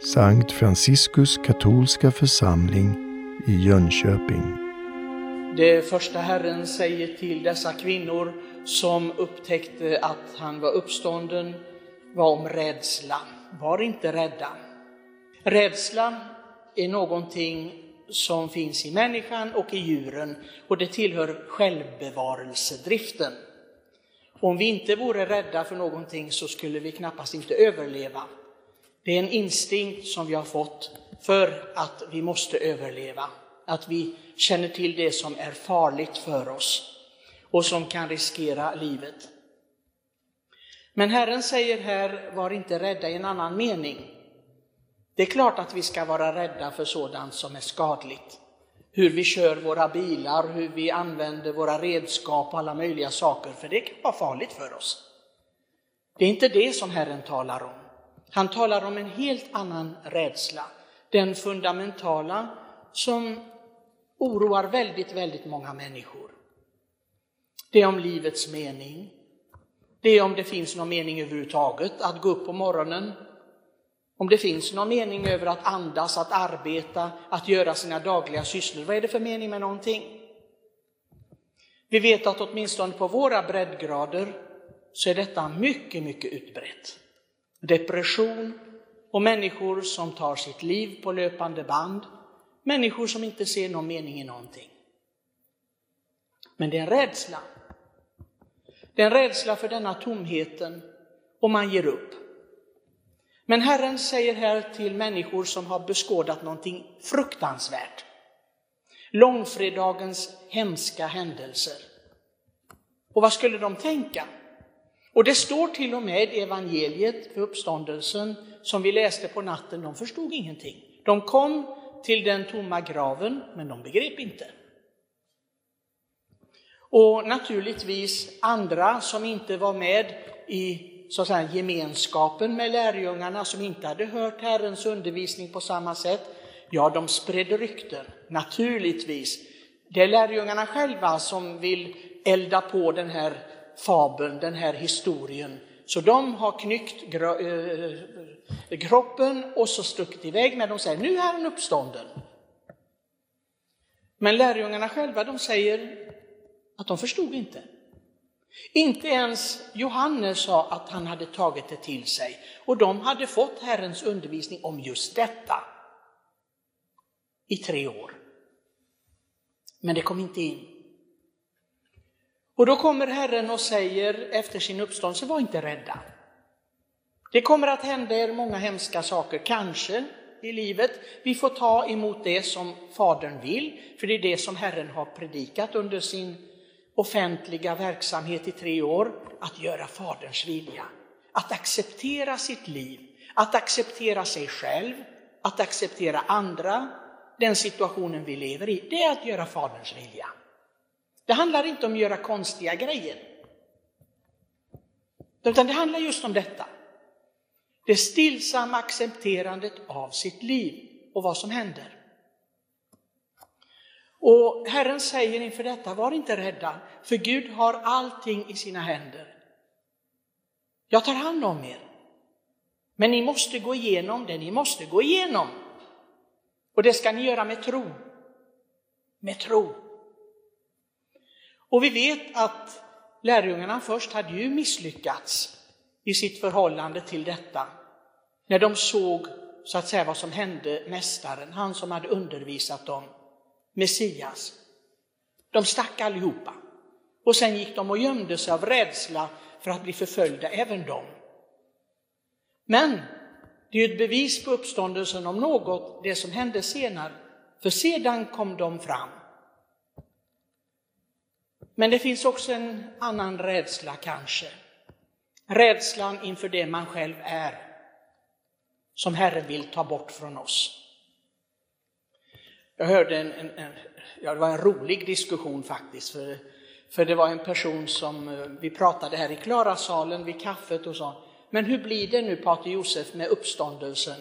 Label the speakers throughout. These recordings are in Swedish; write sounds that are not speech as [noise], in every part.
Speaker 1: Sankt Franciskus katolska församling i Jönköping.
Speaker 2: Det första Herren säger till dessa kvinnor som upptäckte att han var uppstånden var om rädsla. Var inte rädda. Rädsla är någonting som finns i människan och i djuren och det tillhör självbevarelsedriften. Om vi inte vore rädda för någonting så skulle vi knappast inte överleva. Det är en instinkt som vi har fått för att vi måste överleva. Att vi känner till det som är farligt för oss och som kan riskera livet. Men Herren säger här, var inte rädda i en annan mening. Det är klart att vi ska vara rädda för sådant som är skadligt. Hur vi kör våra bilar, hur vi använder våra redskap och alla möjliga saker, för det kan vara farligt för oss. Det är inte det som Herren talar om. Han talar om en helt annan rädsla, den fundamentala som oroar väldigt, väldigt många människor. Det är om livets mening. Det är om det finns någon mening överhuvudtaget att gå upp på morgonen. Om det finns någon mening över att andas, att arbeta, att göra sina dagliga sysslor. Vad är det för mening med någonting? Vi vet att åtminstone på våra breddgrader så är detta mycket, mycket utbrett. Depression och människor som tar sitt liv på löpande band. Människor som inte ser någon mening i någonting. Men det är en rädsla. Det är en rädsla för denna tomheten och man ger upp. Men Herren säger här till människor som har beskådat någonting fruktansvärt. Långfredagens hemska händelser. Och vad skulle de tänka? Och det står till och med i evangeliet för uppståndelsen som vi läste på natten, de förstod ingenting. De kom till den tomma graven, men de begrep inte. Och naturligtvis andra som inte var med i så att säga, gemenskapen med lärjungarna, som inte hade hört Herrens undervisning på samma sätt, ja, de spred rykten, naturligtvis. Det är lärjungarna själva som vill elda på den här fabeln, den här historien. Så de har knyckt eh, kroppen och så stuckit iväg när de säger nu är han uppstånden. Men lärjungarna själva de säger att de förstod inte. Inte ens Johannes sa att han hade tagit det till sig och de hade fått Herrens undervisning om just detta i tre år. Men det kom inte in. Och då kommer Herren och säger efter sin uppståndelse, var inte rädda. Det kommer att hända er många hemska saker, kanske i livet. Vi får ta emot det som Fadern vill, för det är det som Herren har predikat under sin offentliga verksamhet i tre år, att göra Faderns vilja. Att acceptera sitt liv, att acceptera sig själv, att acceptera andra, den situationen vi lever i, det är att göra Faderns vilja. Det handlar inte om att göra konstiga grejer. Utan det handlar just om detta. Det stillsamma accepterandet av sitt liv och vad som händer. Och Herren säger inför detta, var inte rädda, för Gud har allting i sina händer. Jag tar hand om er. Men ni måste gå igenom det ni måste gå igenom. Och det ska ni göra med tro. Med tro. Och vi vet att lärjungarna först hade ju misslyckats i sitt förhållande till detta. När de såg så att säga vad som hände mästaren, han som hade undervisat dem, Messias. De stack allihopa. Och sen gick de och gömde sig av rädsla för att bli förföljda, även de. Men det är ett bevis på uppståndelsen om något, det som hände senare. För sedan kom de fram. Men det finns också en annan rädsla kanske. Rädslan inför det man själv är, som Herren vill ta bort från oss. Jag hörde en, en, en, ja, det var en rolig diskussion faktiskt, för, för det var en person som, eh, vi pratade här i Klarasalen vid kaffet och sa, men hur blir det nu Pater Josef med uppståndelsen?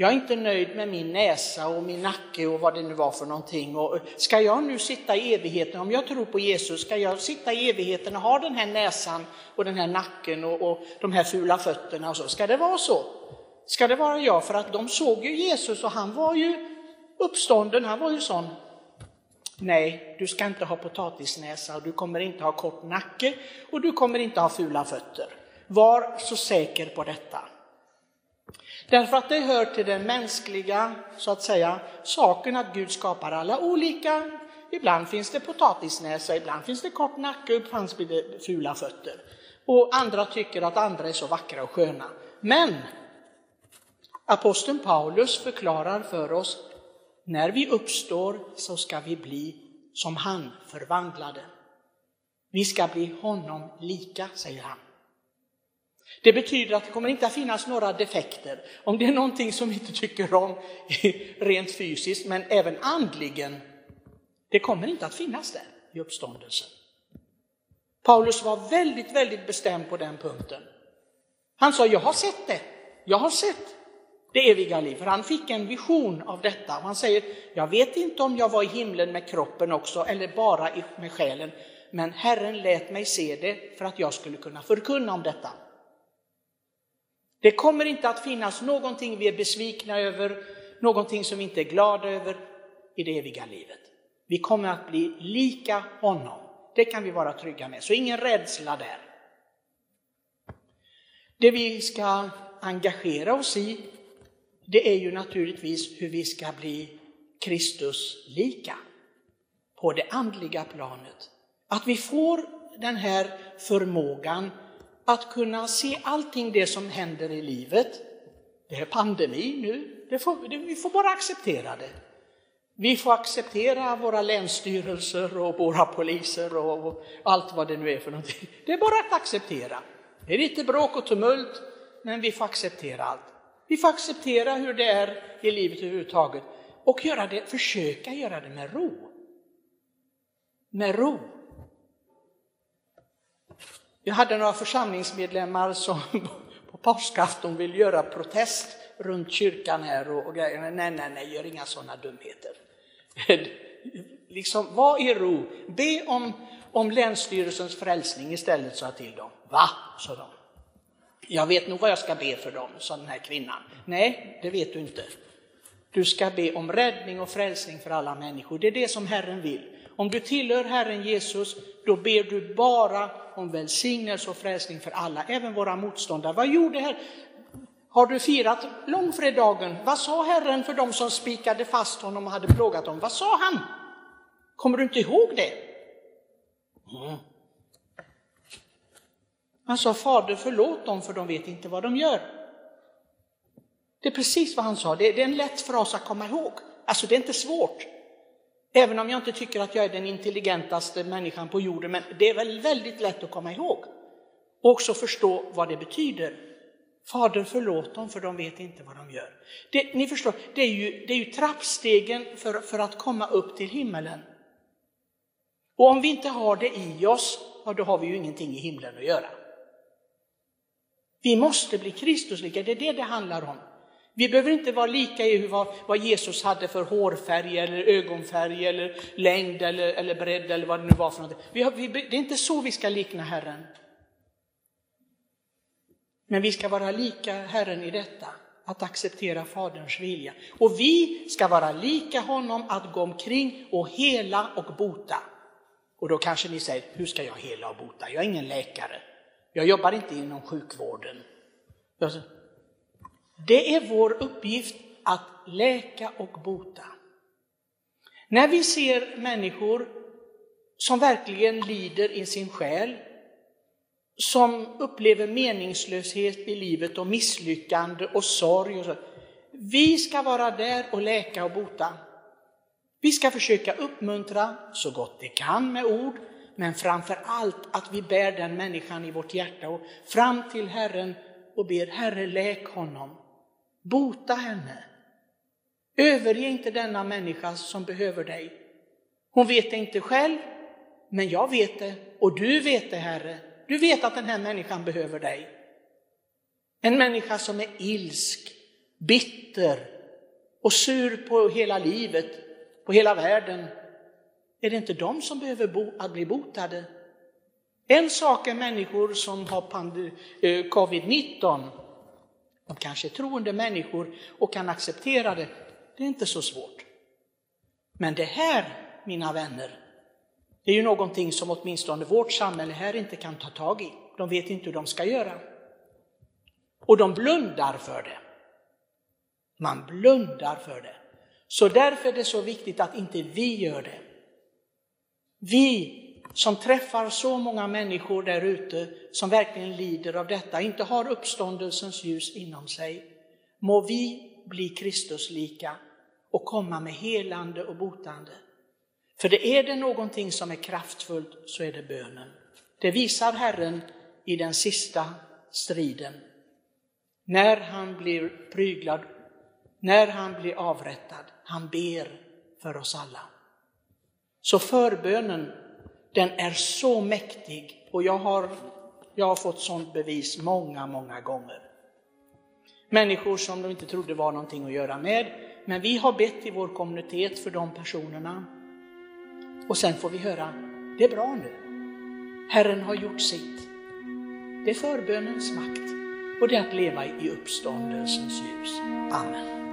Speaker 2: Jag är inte nöjd med min näsa och min nacke och vad det nu var för någonting. Och ska jag nu sitta i evigheten, om jag tror på Jesus, ska jag sitta i evigheten och ha den här näsan och den här nacken och, och de här fula fötterna och så? Ska det vara så? Ska det vara jag? För att de såg ju Jesus och han var ju uppstånden, han var ju sån. Nej, du ska inte ha potatisnäsa och du kommer inte ha kort nacke och du kommer inte ha fula fötter. Var så säker på detta. Därför att det hör till den mänskliga, så att säga, saken att Gud skapar alla olika. Ibland finns det potatisnäsa, ibland finns det kort nacke, ibland finns det fula fötter. Och andra tycker att andra är så vackra och sköna. Men aposteln Paulus förklarar för oss, när vi uppstår så ska vi bli som han förvandlade. Vi ska bli honom lika, säger han. Det betyder att det kommer inte att finnas några defekter. Om det är någonting som vi inte tycker om rent fysiskt, men även andligen, det kommer inte att finnas där i uppståndelsen. Paulus var väldigt, väldigt bestämd på den punkten. Han sa, jag har sett det, jag har sett det eviga liv. För han fick en vision av detta. Han säger, jag vet inte om jag var i himlen med kroppen också eller bara med själen, men Herren lät mig se det för att jag skulle kunna förkunna om detta. Det kommer inte att finnas någonting vi är besvikna över, någonting som vi inte är glada över i det eviga livet. Vi kommer att bli lika honom. Det kan vi vara trygga med, så ingen rädsla där. Det vi ska engagera oss i, det är ju naturligtvis hur vi ska bli Kristus lika på det andliga planet. Att vi får den här förmågan att kunna se allting det som händer i livet. Det är pandemi nu, det får, det, vi får bara acceptera det. Vi får acceptera våra länsstyrelser och våra poliser och, och allt vad det nu är för någonting. Det är bara att acceptera. Det är lite bråk och tumult, men vi får acceptera allt. Vi får acceptera hur det är i livet överhuvudtaget och göra det, försöka göra det med ro. Med ro. Jag hade några församlingsmedlemmar som [laughs] på påskafton ville göra protest runt kyrkan här och, och grejer. Nej, nej, nej, gör inga sådana dumheter. [laughs] liksom, var i ro. Be om, om Länsstyrelsens frälsning istället, sa jag till dem. Va? sa de. Jag vet nog vad jag ska be för dem, sa den här kvinnan. Nej, det vet du inte. Du ska be om räddning och frälsning för alla människor. Det är det som Herren vill. Om du tillhör Herren Jesus, då ber du bara om välsignelse och frälsning för alla, även våra motståndare. Vad gjorde Herren? Har du firat långfredagen? Vad sa Herren för dem som spikade fast honom och hade plågat dem? Vad sa han? Kommer du inte ihåg det? Mm. Han sa, Fader förlåt dem för de vet inte vad de gör. Det är precis vad han sa, det är en lätt fras att komma ihåg. Alltså det är inte svårt. Även om jag inte tycker att jag är den intelligentaste människan på jorden, men det är väl väldigt lätt att komma ihåg. Och också förstå vad det betyder. Fader förlåt dem för de vet inte vad de gör. Det, ni förstår, det är ju, det är ju trappstegen för, för att komma upp till himmelen. Och om vi inte har det i oss, ja, då har vi ju ingenting i himlen att göra. Vi måste bli Kristuslika, det är det det handlar om. Vi behöver inte vara lika i vad, vad Jesus hade för hårfärg eller ögonfärg eller längd eller, eller bredd eller vad det nu var för något. Vi har, vi, det är inte så vi ska likna Herren. Men vi ska vara lika Herren i detta, att acceptera Faderns vilja. Och vi ska vara lika honom att gå omkring och hela och bota. Och då kanske ni säger, hur ska jag hela och bota? Jag är ingen läkare. Jag jobbar inte inom sjukvården. Det är vår uppgift att läka och bota. När vi ser människor som verkligen lider i sin själ, som upplever meningslöshet i livet och misslyckande och sorg. Och så. Vi ska vara där och läka och bota. Vi ska försöka uppmuntra så gott det kan med ord, men framför allt att vi bär den människan i vårt hjärta och fram till Herren och ber Herre läk honom. Bota henne. Överge inte denna människa som behöver dig. Hon vet det inte själv, men jag vet det och du vet det Herre. Du vet att den här människan behöver dig. En människa som är ilsk, bitter och sur på hela livet, på hela världen. Är det inte de som behöver bo, att bli botade? En sak är människor som har eh, covid-19 de kanske är troende människor och kan acceptera det. Det är inte så svårt. Men det här, mina vänner, det är ju någonting som åtminstone vårt samhälle här inte kan ta tag i. De vet inte hur de ska göra. Och de blundar för det. Man blundar för det. Så därför är det så viktigt att inte vi gör det. Vi som träffar så många människor där ute som verkligen lider av detta, inte har uppståndelsens ljus inom sig, må vi bli Kristuslika och komma med helande och botande. För det är det någonting som är kraftfullt så är det bönen. Det visar Herren i den sista striden. När han blir pryglad, när han blir avrättad, han ber för oss alla. Så förbönen, den är så mäktig och jag har, jag har fått sånt bevis många, många gånger. Människor som de inte trodde var någonting att göra med, men vi har bett i vår kommunitet för de personerna. Och sen får vi höra, det är bra nu. Herren har gjort sitt. Det är förbönens makt och det är att leva i uppståndelsens ljus. Amen.